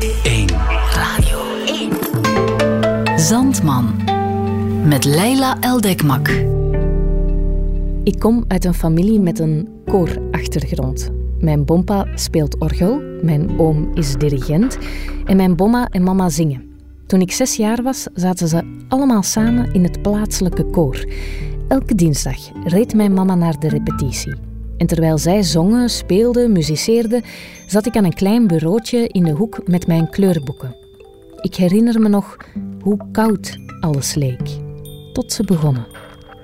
1. Radio 1. Zandman. Met Leila Eldekmak. Ik kom uit een familie met een koorachtergrond. Mijn bompa speelt orgel, mijn oom is dirigent en mijn bomma en mama zingen. Toen ik zes jaar was, zaten ze allemaal samen in het plaatselijke koor. Elke dinsdag reed mijn mama naar de repetitie. En terwijl zij zongen, speelden, muziceerden, zat ik aan een klein bureautje in de hoek met mijn kleurboeken. Ik herinner me nog hoe koud alles leek. Tot ze begonnen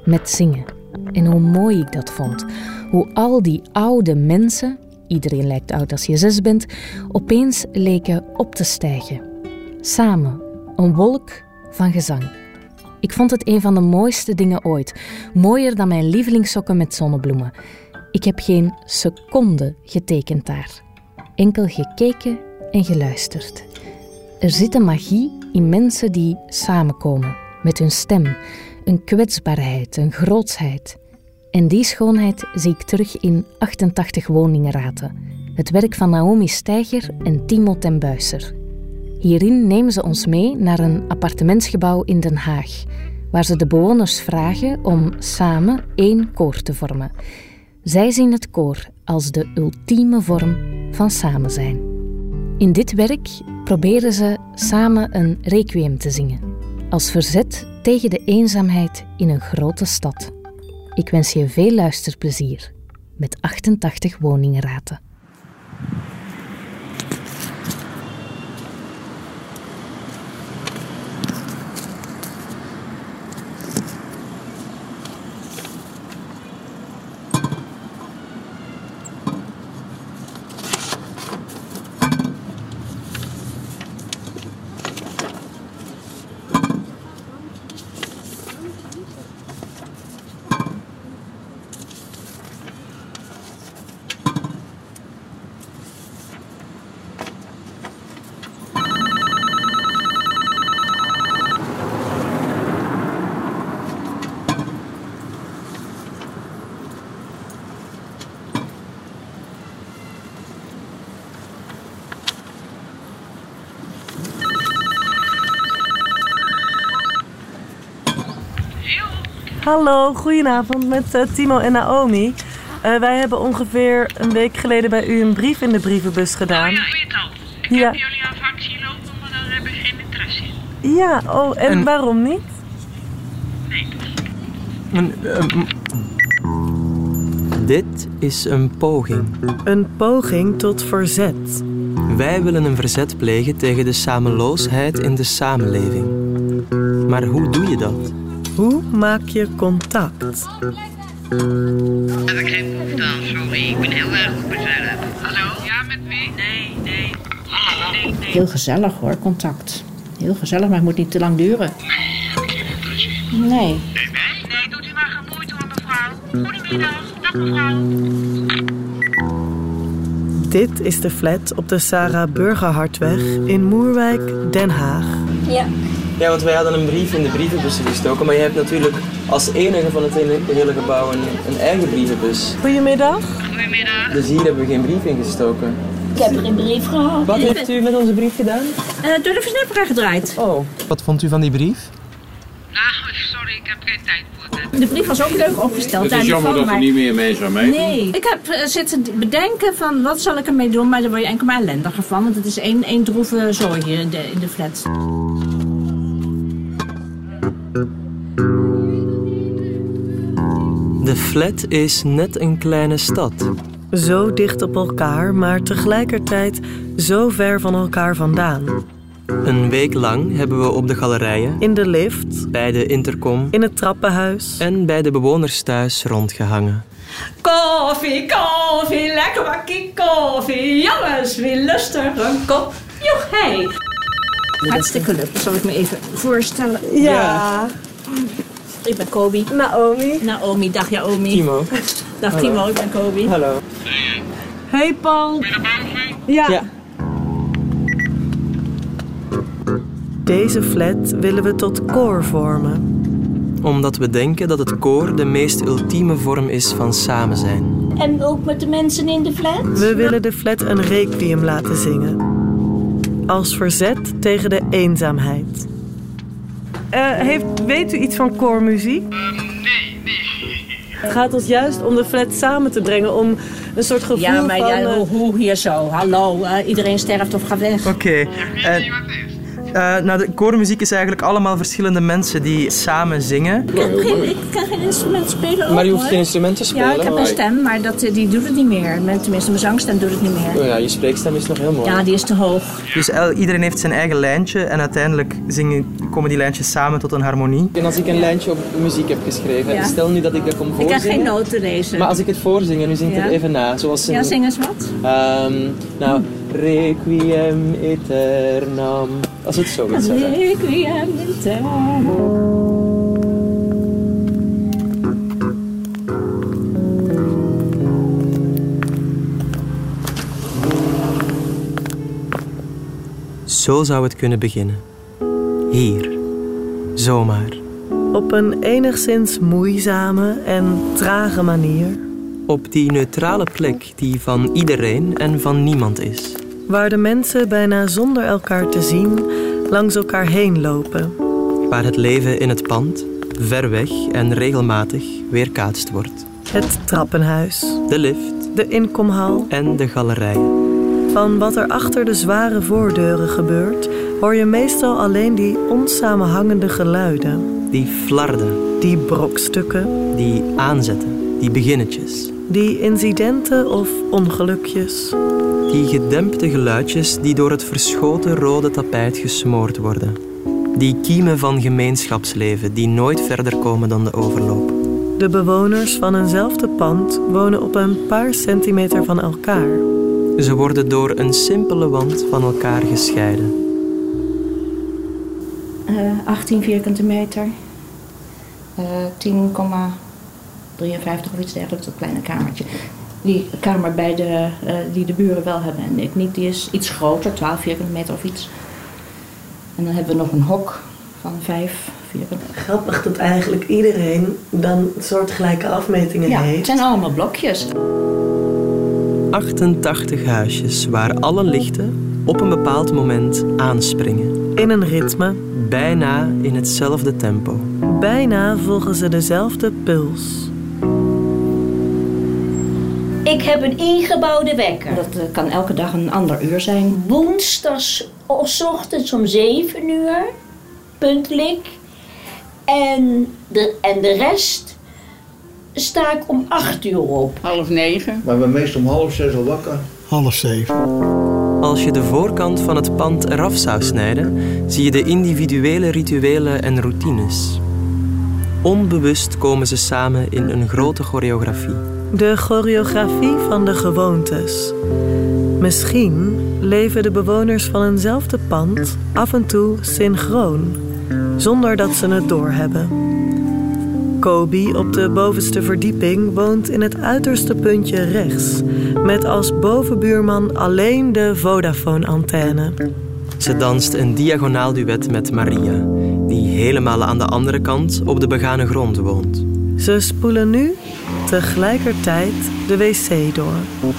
met zingen. En hoe mooi ik dat vond. Hoe al die oude mensen, iedereen lijkt oud als je zes bent, opeens leken op te stijgen. Samen, een wolk van gezang. Ik vond het een van de mooiste dingen ooit. Mooier dan mijn lievelingssokken met zonnebloemen. Ik heb geen seconde getekend daar. Enkel gekeken en geluisterd. Er zit een magie in mensen die samenkomen, met hun stem, een kwetsbaarheid, een grootsheid. En die schoonheid zie ik terug in 88 woningenraten. Het werk van Naomi Steiger en Timo ten Buisser. Hierin nemen ze ons mee naar een appartementsgebouw in Den Haag, waar ze de bewoners vragen om samen één koor te vormen. Zij zien het koor als de ultieme vorm van samen zijn. In dit werk proberen ze samen een requiem te zingen, als verzet tegen de eenzaamheid in een grote stad. Ik wens je veel luisterplezier met 88 woningenraten. Hallo, goedenavond met uh, Timo en Naomi. Uh, wij hebben ongeveer een week geleden bij u een brief in de brievenbus gedaan. Oh ja, ik weet al. Ik Ja. heb jullie aan vak zien lopen, maar daar heb ik geen interesse in. Ja, oh, en, En- waarom niet? Nee. Ehm, dit is een poging. Een poging tot verzet. Wij willen een verzet plegen tegen de sameloosheid in de samenleving. Maar hoe doe je dat? Hoe maak je contact? Heb ik geen behoefte aan, sorry. Ik ben heel erg op mezelf. Hallo? Ja, met wie? Nee, nee. Hallo? Nee, nee. Heel gezellig hoor, contact. Heel gezellig, maar het moet niet te lang duren. Nee. Nee, nee, doet u maar geen moeite hoor, mevrouw. Goedemiddag. Dag, mevrouw. Dit is de flat op de Sarah Burgerhartweg in Moerwijk, Den Haag. Ja, want wij hadden een brief in de brievenbus gestoken, maar je hebt natuurlijk als enige van het hele, gebouw een, een eigen brievenbus. Goedemiddag. Goedemiddag. Dus hier hebben we geen brief in gestoken. Ik heb er een brief gehad. Wat heeft u met onze brief gedaan? Eh, door de versnaperaar gedraaid. Oh. Wat vond u van die brief? Nou, sorry, ik heb geen tijd voor dit. De brief was ook leuk opgesteld. Het daar is jammer dat er niet meer mee zou mee. Nee, ik heb eh, zitten bedenken van wat zal ik ermee doen, maar daar word je enkel maar ellendiger van, want het is één, één droeve zooi hier in de, in de flat. De flat is net een kleine stad. Zo dicht op elkaar, maar tegelijkertijd zo ver van elkaar vandaan. Een week lang hebben we op de galerijen, In de lift, bij de intercom in het trappenhuis. en bij de bewoners thuis rondgehangen. Koffie, koffie, lekker bakkie koffie. Jongens, wie lust er een kop? Jochij. Hartstikke leuk. Zal ik me even voorstellen? Ja, Ik ben Kobi. Naomi. Naomi, dag Naomi. Timo. Dag Timo, ik ben Kobi. Hallo. Hey Paul. Ben je? Ja. Ja. Deze flat willen we tot koor vormen. Omdat we denken dat het koor de meest ultieme vorm is van samen zijn. En ook met de mensen in de flat? We willen de flat een requiem laten zingen. Als verzet tegen de eenzaamheid. Eh, heeft, weet u iets van koormuziek? nee, nee. Het gaat ons juist om de flat samen te brengen, om een soort gevoel Ja, maar van... ja, eh, hoe, hoe hier zo? Hallo, eh, iedereen sterft of gaat weg. Oké. Nou, de koormuziek is eigenlijk allemaal verschillende mensen die samen zingen. Ik kan geen, ik kan geen instrument spelen. Maar je hoeft geen instrument te spelen. Ja, ik heb een stem, maar dat, eh, die doet het niet meer. Tenminste, mijn zangstem doet het niet meer. Oh ja, je spreekstem is nog heel mooi. Ja, die is te hoog. Dus iedereen heeft zijn eigen lijntje en uiteindelijk zingen, komen die lijntjes samen tot een harmonie. En als ik een lijntje op muziek heb geschreven, Ja. stel nu dat ik dat kom Ik kan voorzingen. geen noten lezen. Maar als ik het voorzing en u zingt Ja. het even na, zoals een... Ja, zing eens wat. Ehm, nou, requiem aeternam. Als het zo moet zeggen. Requiem in terno. Zo zou het kunnen beginnen. Hier. Zomaar. Op een enigszins moeizame en trage manier, Op die neutrale plek die van iedereen en van niemand is. Waar de mensen bijna zonder elkaar te zien langs elkaar heen lopen. Waar het leven in het pand, ver weg en regelmatig weerkaatst wordt. Het trappenhuis, De lift de inkomhal. en de galerijen. Van wat er achter de zware voordeuren gebeurt, hoor je meestal alleen die onsamenhangende geluiden. Die flarden, Die brokstukken, die aanzetten, die beginnetjes. die incidenten of ongelukjes. Die gedempte geluidjes die door het verschoten rode tapijt gesmoord worden. Die kiemen van gemeenschapsleven die nooit verder komen dan de overloop. De bewoners van eenzelfde pand wonen op een paar centimeter van elkaar. Ze worden door een simpele wand van elkaar gescheiden. Eh, 18 vierkante meter. Eh 10,53 of iets dergelijks, dat kleine kamertje. Die kamer bij de, eh, die de buren wel hebben en ik niet, die is iets groter, 12 vierkante meter of iets. En dan hebben we nog een hok van 5 vierkante Grappig dat eigenlijk iedereen dan soortgelijke afmetingen Ja, het zijn allemaal blokjes. 88 huisjes waar alle lichten op een bepaald moment aanspringen. In een ritme, Bijna in hetzelfde tempo. bijna volgen ze dezelfde puls. Ik heb een ingebouwde wekker. Dat eh, kan elke dag een ander uur zijn. Woensdags ochtends om 7 uur, puntelijk. En de, en de rest sta ik om 8 uur op. Half negen. Maar we zijn meestal om half zes al wakker. Half zeven. Als je de voorkant van het pand eraf zou snijden, zie je de individuele rituelen en routines. Onbewust komen ze samen in een grote choreografie. De choreografie van de gewoontes. Misschien leven de bewoners van eenzelfde pand af en toe synchroon, zonder dat ze het doorhebben. Kobi op de bovenste verdieping woont in het uiterste puntje rechts, met als bovenbuurman alleen de Vodafone-antenne. Ze danst een diagonaal duet met Maria, die helemaal aan de andere kant op de begane grond woont. Ze spoelen nu tegelijkertijd de wc door,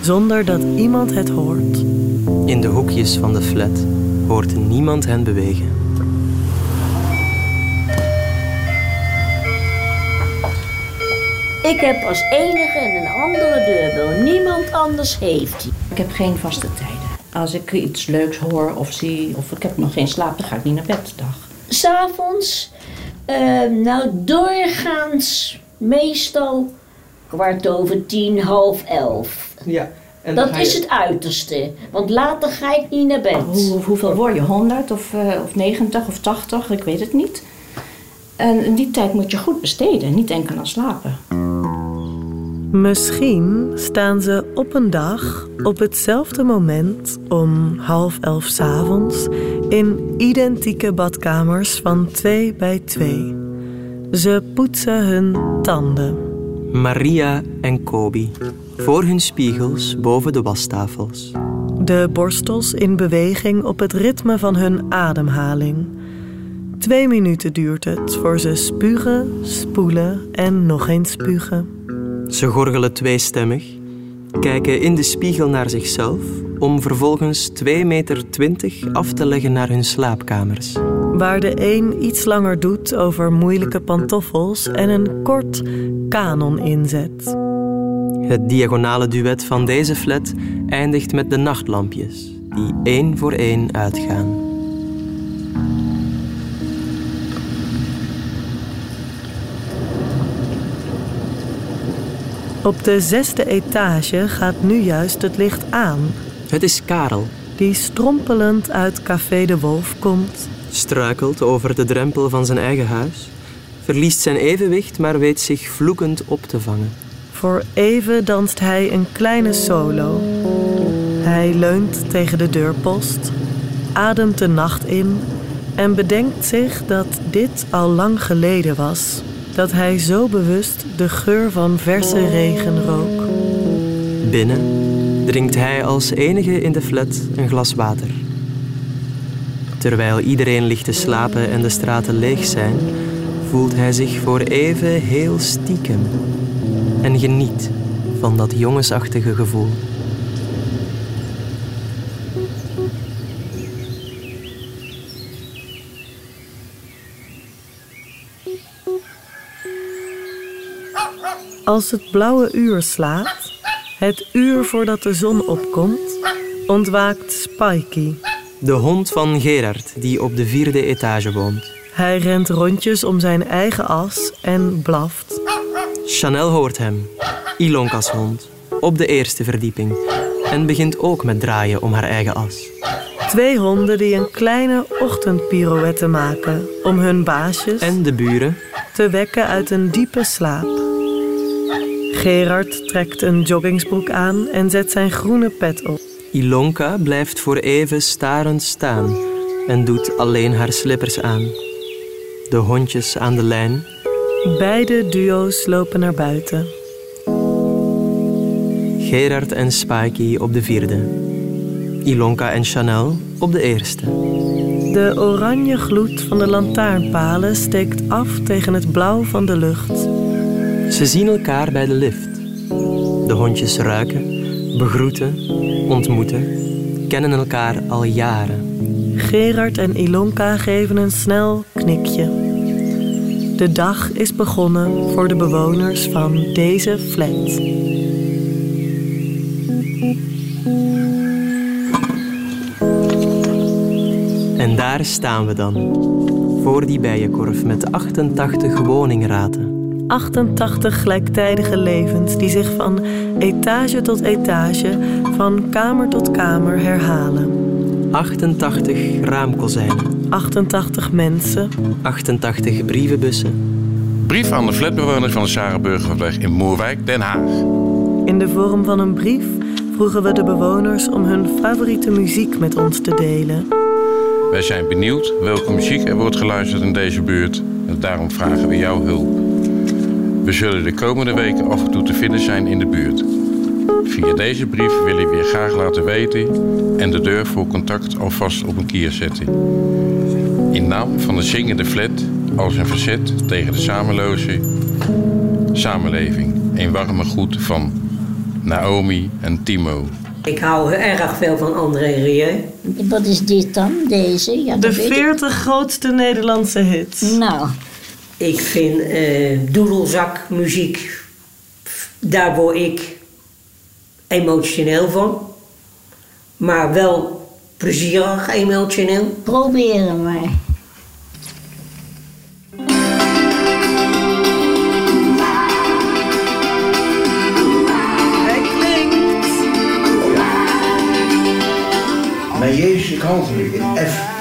zonder dat iemand het hoort. In de hoekjes van de flat hoort niemand hen bewegen. Ik heb als enige een andere deurbel. Niemand anders heeft die. Ik heb geen vaste tijden. Als ik iets leuks hoor of zie, of ik heb nog geen slaap, dan ga ik niet naar bed de dag. S'avonds, eh, nou doorgaans meestal kwart over tien, half elf. Ja, en Dat is het uiterste, want later ga ik niet naar bed. Hoe, hoeveel word je? 100 of, eh, of 90 of 80? Ik weet het niet. En die tijd moet je goed besteden, niet enkel aan slapen. Misschien staan ze op een dag op hetzelfde moment om half elf 's avonds in identieke badkamers van twee bij twee. Ze poetsen hun tanden. Maria en Kobi, voor hun spiegels boven de wastafels. De borstels in beweging op het ritme van hun ademhaling. Twee minuten duurt het voor ze spugen, spoelen en nog eens spugen. Ze gorgelen tweestemmig, kijken in de spiegel naar zichzelf om vervolgens 2,20 meter af te leggen naar hun slaapkamers. Waar de een iets langer doet over moeilijke pantoffels en een kort kanon inzet. Het diagonale duet van deze flat eindigt met de nachtlampjes, die één voor één uitgaan. Op de zesde etage gaat nu juist het licht aan. Het is Karel, Die strompelend uit Café de Wolf komt. Struikelt over de drempel van zijn eigen huis, verliest zijn evenwicht, maar weet zich vloekend op te vangen. Voor even danst hij een kleine solo. Hij leunt tegen de deurpost, ademt de nacht in en bedenkt zich dat dit al lang geleden was. Dat hij zo bewust de geur van verse regen rook. Binnen drinkt hij als enige in de flat een glas water. Terwijl iedereen ligt te slapen en de straten leeg zijn, voelt hij zich voor even heel stiekem en geniet van dat jongensachtige gevoel. Als het blauwe uur slaat, het uur voordat de zon opkomt, ontwaakt Spikey. De hond van Gerard, die op de vierde etage woont. Hij rent rondjes om zijn eigen as en blaft. Chanel hoort hem, Ilonka's hond, op de eerste verdieping en begint ook met draaien om haar eigen as. Twee honden die een kleine ochtendpirouette maken om hun baasjes En de buren, te wekken uit een diepe slaap. Gerard trekt een joggingsbroek aan en zet zijn groene pet op. Ilonka blijft voor even starend staan en doet alleen haar slippers aan. De hondjes aan de lijn, Beide duo's lopen naar buiten. Gerard en Spikey op de vierde. Ilonka en Chanel op de eerste. De oranje gloed van de lantaarnpalen steekt af tegen het blauw van de lucht. Ze zien elkaar bij de lift. De hondjes ruiken, begroeten, ontmoeten, kennen elkaar al jaren. Gerard en Ilonka geven een snel knikje. De dag is begonnen voor de bewoners van deze flat. En daar staan we dan, voor die bijenkorf met 88 woningraten. 88 gelijktijdige levens die zich van etage tot etage, van kamer tot kamer herhalen. 88 raamkozijnen, 88 mensen, 88 brievenbussen, Brief aan de flatbewoners van de Sarenburgerweg in Moerwijk, Den Haag. In de vorm van een brief vroegen we de bewoners om hun favoriete muziek met ons te delen. Wij zijn benieuwd welke muziek er wordt geluisterd in deze buurt en daarom vragen we jouw hulp. We zullen de komende weken af en toe te vinden zijn in de buurt. Via deze brief willen we je graag laten weten en de deur voor contact alvast op een kier zetten. In naam van de zingende flat als een verzet tegen de samenloze samenleving. Een warme groet van Naomi en Timo. Ik hou erg veel van André Rieu. Wat is dit dan, deze? Ja, De dat weet ik. 40 grootste Nederlandse hits. Nou, Ik vind eh doedelzakmuziek, daar word ik emotioneel van. Maar wel plezierig emotioneel. proberen maar. Hij klinkt. Mijn Jezus, ik hou van u in F.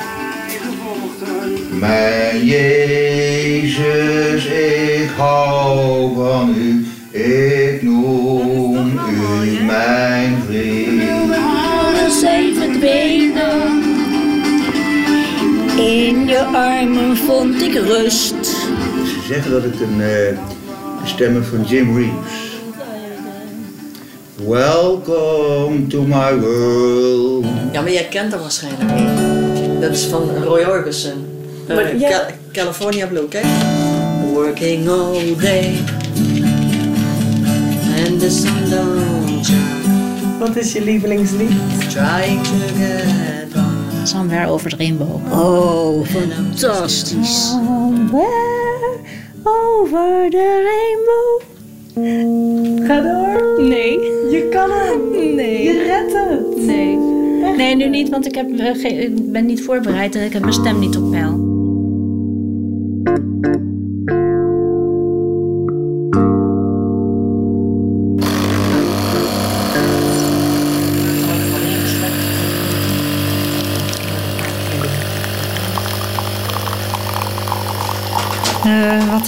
Mijn Jezus, ik hou van u. Ik vond ik rust. Ze zeggen dat ik een eh, stem heb van Jim Reeves. Welcome to my world. Ja, maar jij kent dat waarschijnlijk niet. Dat is van Roy Orbison. Eh, Maar ja- Ca- California Blue, kijk. Working all day. And the sun don't shine. Wat is je lievelingslied? Trying to get on. Somewhere over the rainbow. Oh, fantastisch. Somewhere over the rainbow. Ga door. Nee. Je kan hem. Nee. Je redt het. Nee. Nee, nu niet, want ik, heb, eh, ik ben niet voorbereid en ik heb mijn stem niet op peil.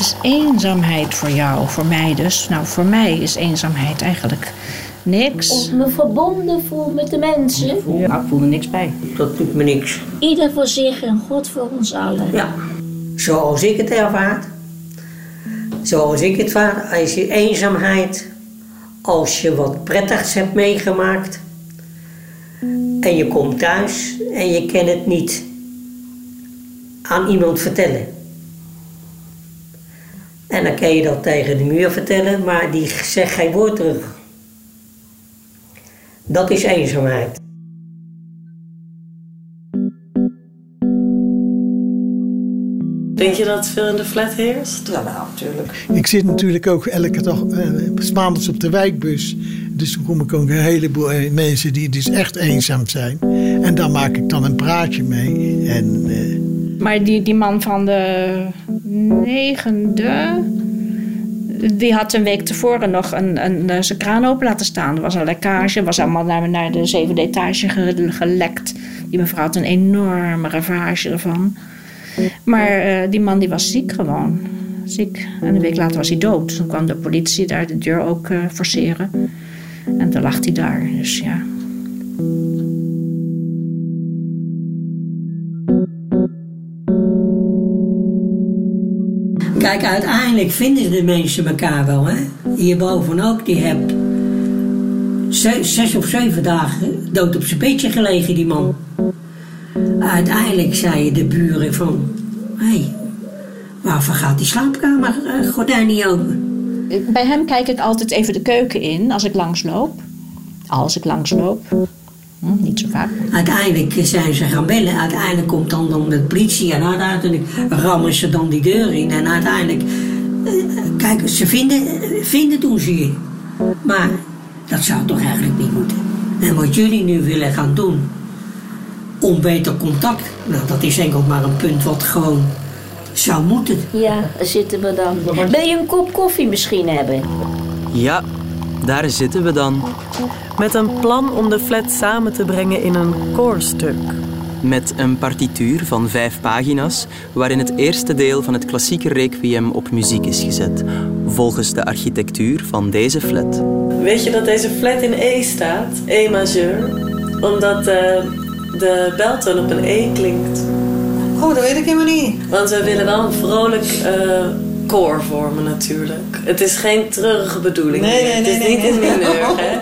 Is eenzaamheid voor jou, voor mij dus? Nou, voor mij is eenzaamheid eigenlijk niks. Of me verbonden voel met de mensen. Ja, ik voel er niks bij. Dat doet me niks. Ieder voor zich en God voor ons allen. Ja, zoals ik het ervaar. Zoals ik het vaar, als je eenzaamheid, als je wat prettigs hebt meegemaakt en je komt thuis en je kan het niet aan iemand vertellen. En dan kan je dat tegen de muur vertellen, maar die zegt geen woord terug. Dat is eenzaamheid. Denk je dat het veel in de flat heerst? Ja, nou, natuurlijk. Ik zit natuurlijk ook elke dag eh, s maandags op de wijkbus. Dus dan kom ik ook een heleboel eh, mensen die dus echt eenzaam zijn. En daar maak ik dan een praatje mee. En, eh, Maar die, die man van de negende, die had een week tevoren nog een, een, eh, zijn kraan open laten staan. Er was een lekkage, was allemaal naar, naar de zevende etage ge- gelekt. Die mevrouw had een enorme ravage ervan. Maar eh, die man die was ziek gewoon. Ziek. En een week later was hij dood. Toen kwam de politie daar de deur ook eh, forceren. En toen lag hij daar. Dus ja. Kijk, uiteindelijk vinden de mensen elkaar wel, hè. Hierboven ook, die hebt ze- zes of zeven dagen dood op zijn bedje gelegen, die man. Uiteindelijk zeiden de buren van, hé, hey, waarvoor gaat die slaapkamer eh, gordijn niet open? Bij hem kijk ik altijd even de keuken in als ik langsloop. Als ik langsloop. Hm, niet zo vaak. Uiteindelijk zijn ze gaan bellen. Uiteindelijk komt dan, dan de politie en uiteindelijk rammen ze dan die deur in. En uiteindelijk, eh, kijk, ze vinden, vinden doen ze je. Maar dat zou toch eigenlijk niet moeten. En wat jullie nu willen gaan doen, om beter contact, nou dat is enkel maar een punt wat gewoon zou moeten. Ja, daar zitten we dan. Wil je een kop koffie misschien hebben? Ja, daar zitten we dan. Met een plan om de flat samen te brengen in een koorstuk. Met een partituur van vijf pagina's, waarin het eerste deel van het klassieke requiem op muziek is gezet, volgens de architectuur van deze flat. Weet je dat deze flat in E staat? E majeur. Omdat eh, de beltoon op een E klinkt. Oh, dat weet ik helemaal niet. Want we willen wel een vrolijk eh, koor vormen natuurlijk. Het is geen treurige bedoeling. Nee, nee, Het nee, is nee, niet nee. in mineur, hè?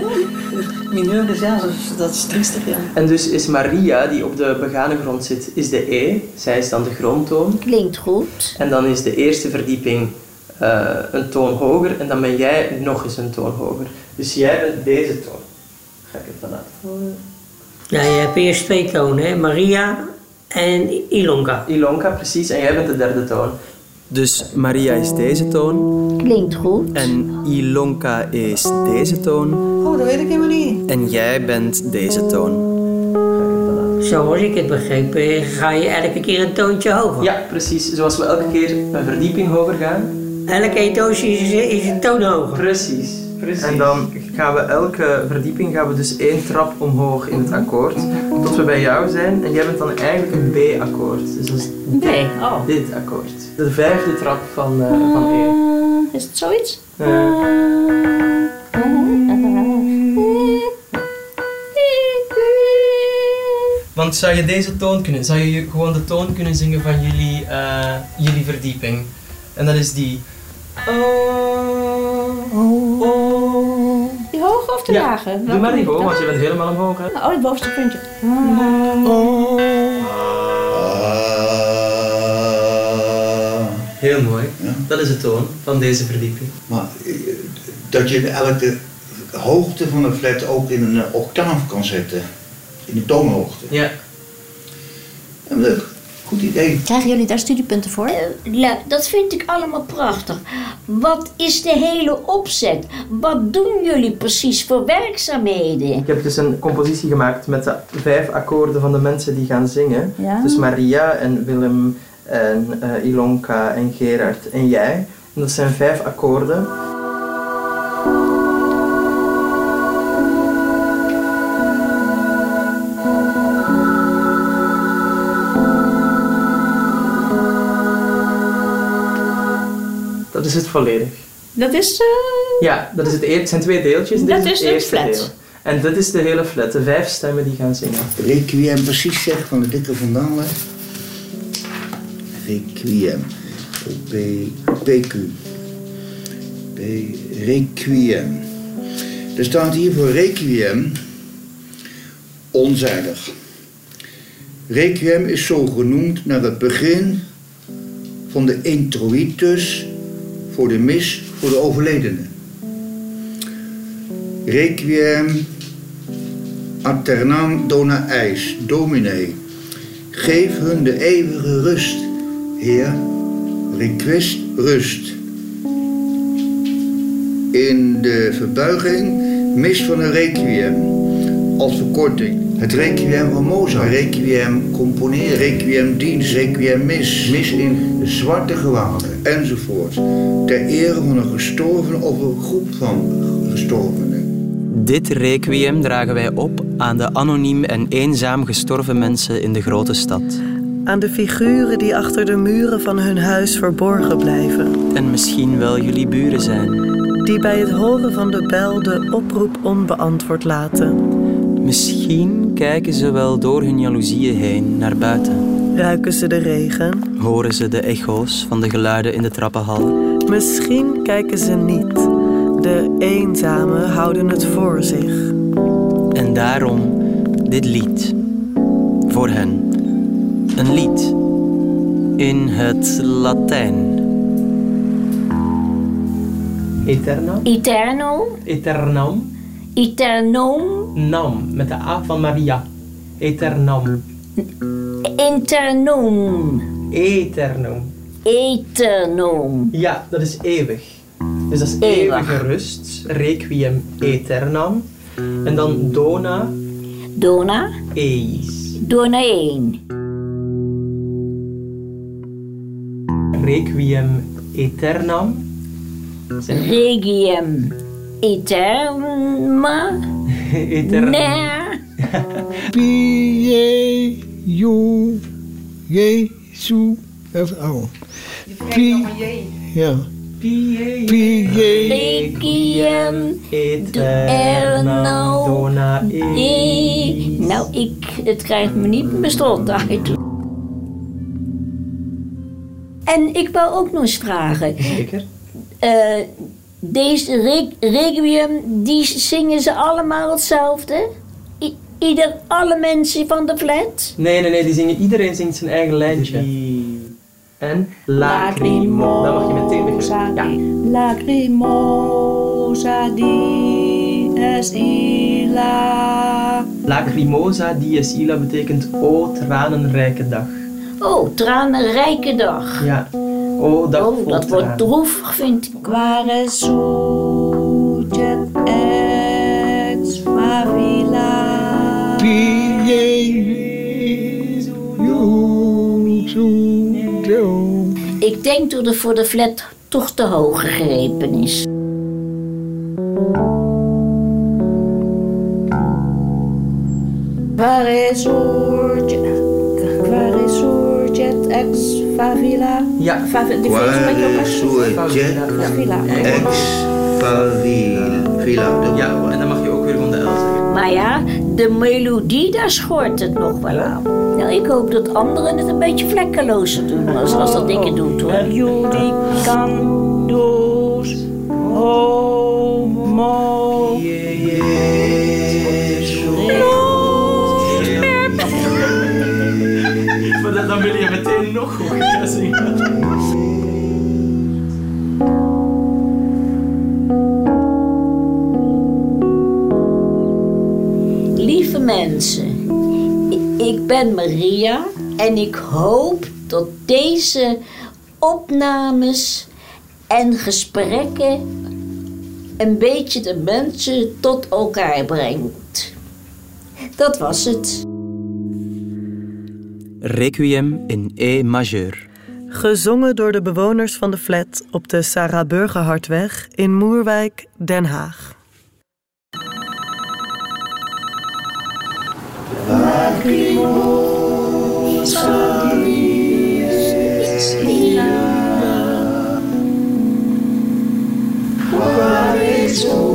Mineur, dus ja, dat is, is triestig, ja. En dus is Maria, die op de begane grond zit, is de E. Zij is dan de grondtoon. Klinkt goed. En dan is de eerste verdieping eh, een toon hoger en dan ben jij nog eens een toon hoger. Dus jij bent deze toon. Ga ik even laten horen. Ja, je hebt eerst twee tonen, hè? Maria en Ilonka. Ilonka, precies. En jij bent de derde toon. Dus Maria is deze toon. Klinkt goed. En Ilonka is deze toon. Oh, dat weet ik helemaal niet. En jij bent deze toon. Zoals ik het begreep, ga je elke keer een toontje hoger. Ja, precies. Zoals we elke keer een verdieping hoger gaan. Elke etage is, is een toon hoger. Precies, precies. En dan gaan we elke verdieping gaan we dus één trap omhoog in het akkoord. Tot we bij jou zijn. En jij bent dan eigenlijk een B-akkoord. Dus dat is B, oh. dit akkoord. De vijfde trap van, eh, van E. Eh, is het zoiets? Eh, want zou je deze toon kunnen? Zou je gewoon de toon kunnen zingen van jullie, eh, jullie verdieping? En dat is die. Die hoge Ja? Doe maar hoog, want je bent helemaal omhoog. Hè? Oh, het bovenste puntje. Heel mooi. Dat is de toon van deze verdieping. Maar eh, dat je elke hoogte van de flat ook in een eh, octaaf kan zetten. In de toonhoogte. Ja. Ja, leuk. Idee. Krijgen jullie daar studiepunten voor? Ja, dat vind ik allemaal prachtig. Wat is de hele opzet? Wat doen jullie precies voor werkzaamheden? Ik heb dus een compositie gemaakt met de vijf akkoorden van de mensen die gaan zingen. Ja. Dus Maria en Willem en eh, Ilonka en Gerard en jij. En dat zijn vijf akkoorden. Dat is het volledig. Dat is... eh, Ja, dat is het, e- het zijn twee deeltjes. Dit Dat is is het de eerste flat. deel. En dit is de hele flat, de vijf stemmen die gaan zingen. Requiem precies zeg van de dikke Van Dalen. Requiem. P, PQ. P, Requiem. Er staat hier voor Requiem onzijdig. Requiem is zo genoemd naar het begin van de introitus voor de mis voor de overledene. Requiem Aternam dona eis, domine. Geef hun de eeuwige rust, Heer. Request rust. In de verbuiging mis van een requiem. Als verkorting. Het requiem van Mozart. Requiem componeren. Requiem dienst. Requiem mis. Mis in zwarte gewaden. Enzovoort. Ter ere van een gestorven of een groep van gestorvenen. Dit requiem dragen wij op aan de anoniem en eenzaam gestorven mensen in de grote stad. Aan de figuren die achter de muren van hun huis verborgen blijven. En misschien wel jullie buren zijn. Die bij het horen van de bel de oproep onbeantwoord laten. Misschien kijken ze wel door hun jaloezieën heen naar buiten. Ruiken ze de regen? Horen ze de echo's van de geluiden in de trappenhal. Misschien kijken ze niet. De eenzamen houden het voor zich. En daarom dit lied. Voor hen. Een lied. In het Latijn. Eterno, Eternam? eternum, Nam, met de A van Maria. Eternam. internum, Eternum. eternum. Ja, dat is eeuwig. Dus dat is Eeuwig. eeuwige rust. Requiem aeternam. En dan dona Dona, eis. dona 1. Requiem aeternam. Zijn Eterna, Eternam. ne, Pie, Ju, Jezu. Oh. Pie, ja. Pie, Pie, regium aeternam. Dona e. Nou, ik, het krijgt me niet mijn strot uit. En ik wou ook nog eens vragen. Zeker. eh, deze re- requiem, die zingen ze allemaal hetzelfde? I- ieder, alle mensen van de flat? Nee, nee, nee, die zingen, iedereen zingt zijn eigen lijntje. En lacrimo. Dan mag je meteen beginnen. Ja. Lacrimosa di es illa. Lacrimosa dies illa betekent o tranenrijke dag. Oh, tranenrijke dag. Ja. O dag Oh, dat wordt droevig, vind ik. Ex favilla. Pie, Jezu, Deo. Ik denk dat het voor de flat toch te hoog gegrepen is. Quare surget, quare surget ex favilla. Ja. Favi- die volgens mij ook Quare echt- surget Favilla. ex dubbel Ja, en dan mag je ook weer van de L zeggen. Maar ja, de melodie, daar schort het nog wel aan. Nou, ik hoop dat anderen het een beetje vlekkelozer doen als, als dat ik het doe, hoor. Judicandos homo. Maar dan, wil je meteen nog hoger zingen. mensen. Ik ben Maria en ik hoop dat deze opnames en gesprekken een beetje de mensen tot elkaar brengt. Dat was het. Requiem in E majeur. Gezongen door de bewoners van de flat op de Sarah Burgerhartweg in Moerwijk, Den Haag. Ex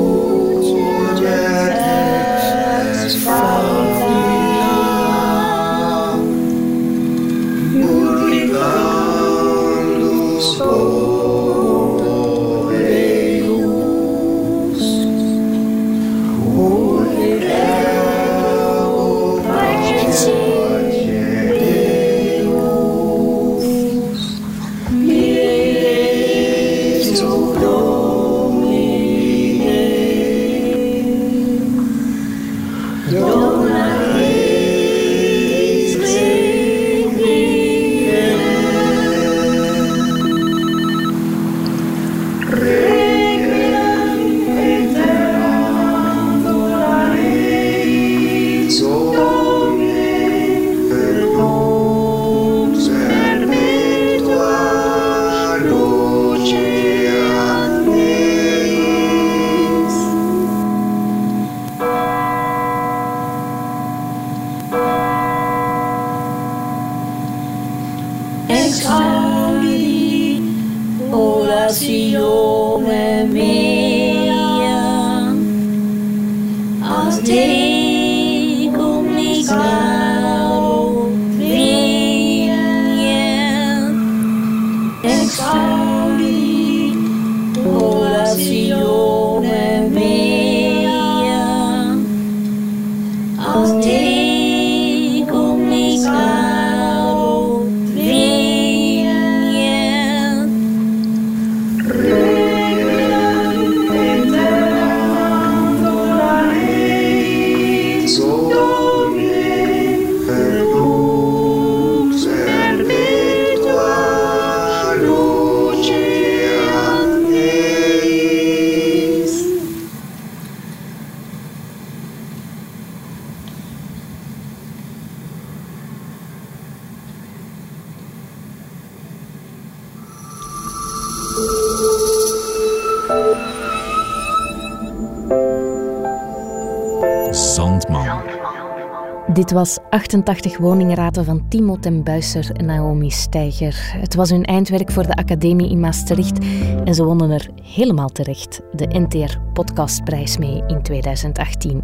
Dit was 88 woningraten van Timo ten Buisser en Naomi Steiger. Het was hun eindwerk voor de Academie in Maastricht en ze wonnen er helemaal terecht de NTR Podcastprijs mee in 2018.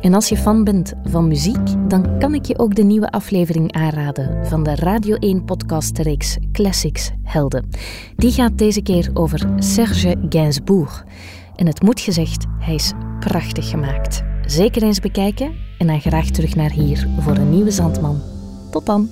En als je fan bent van muziek, dan kan ik je ook de nieuwe aflevering aanraden van de Radio 1 podcastreeks Classics Helden. Die gaat deze keer over Serge Gainsbourg. En het moet gezegd, hij is prachtig gemaakt. Zeker eens bekijken en dan graag terug naar hier voor een nieuwe Zandman. Tot dan!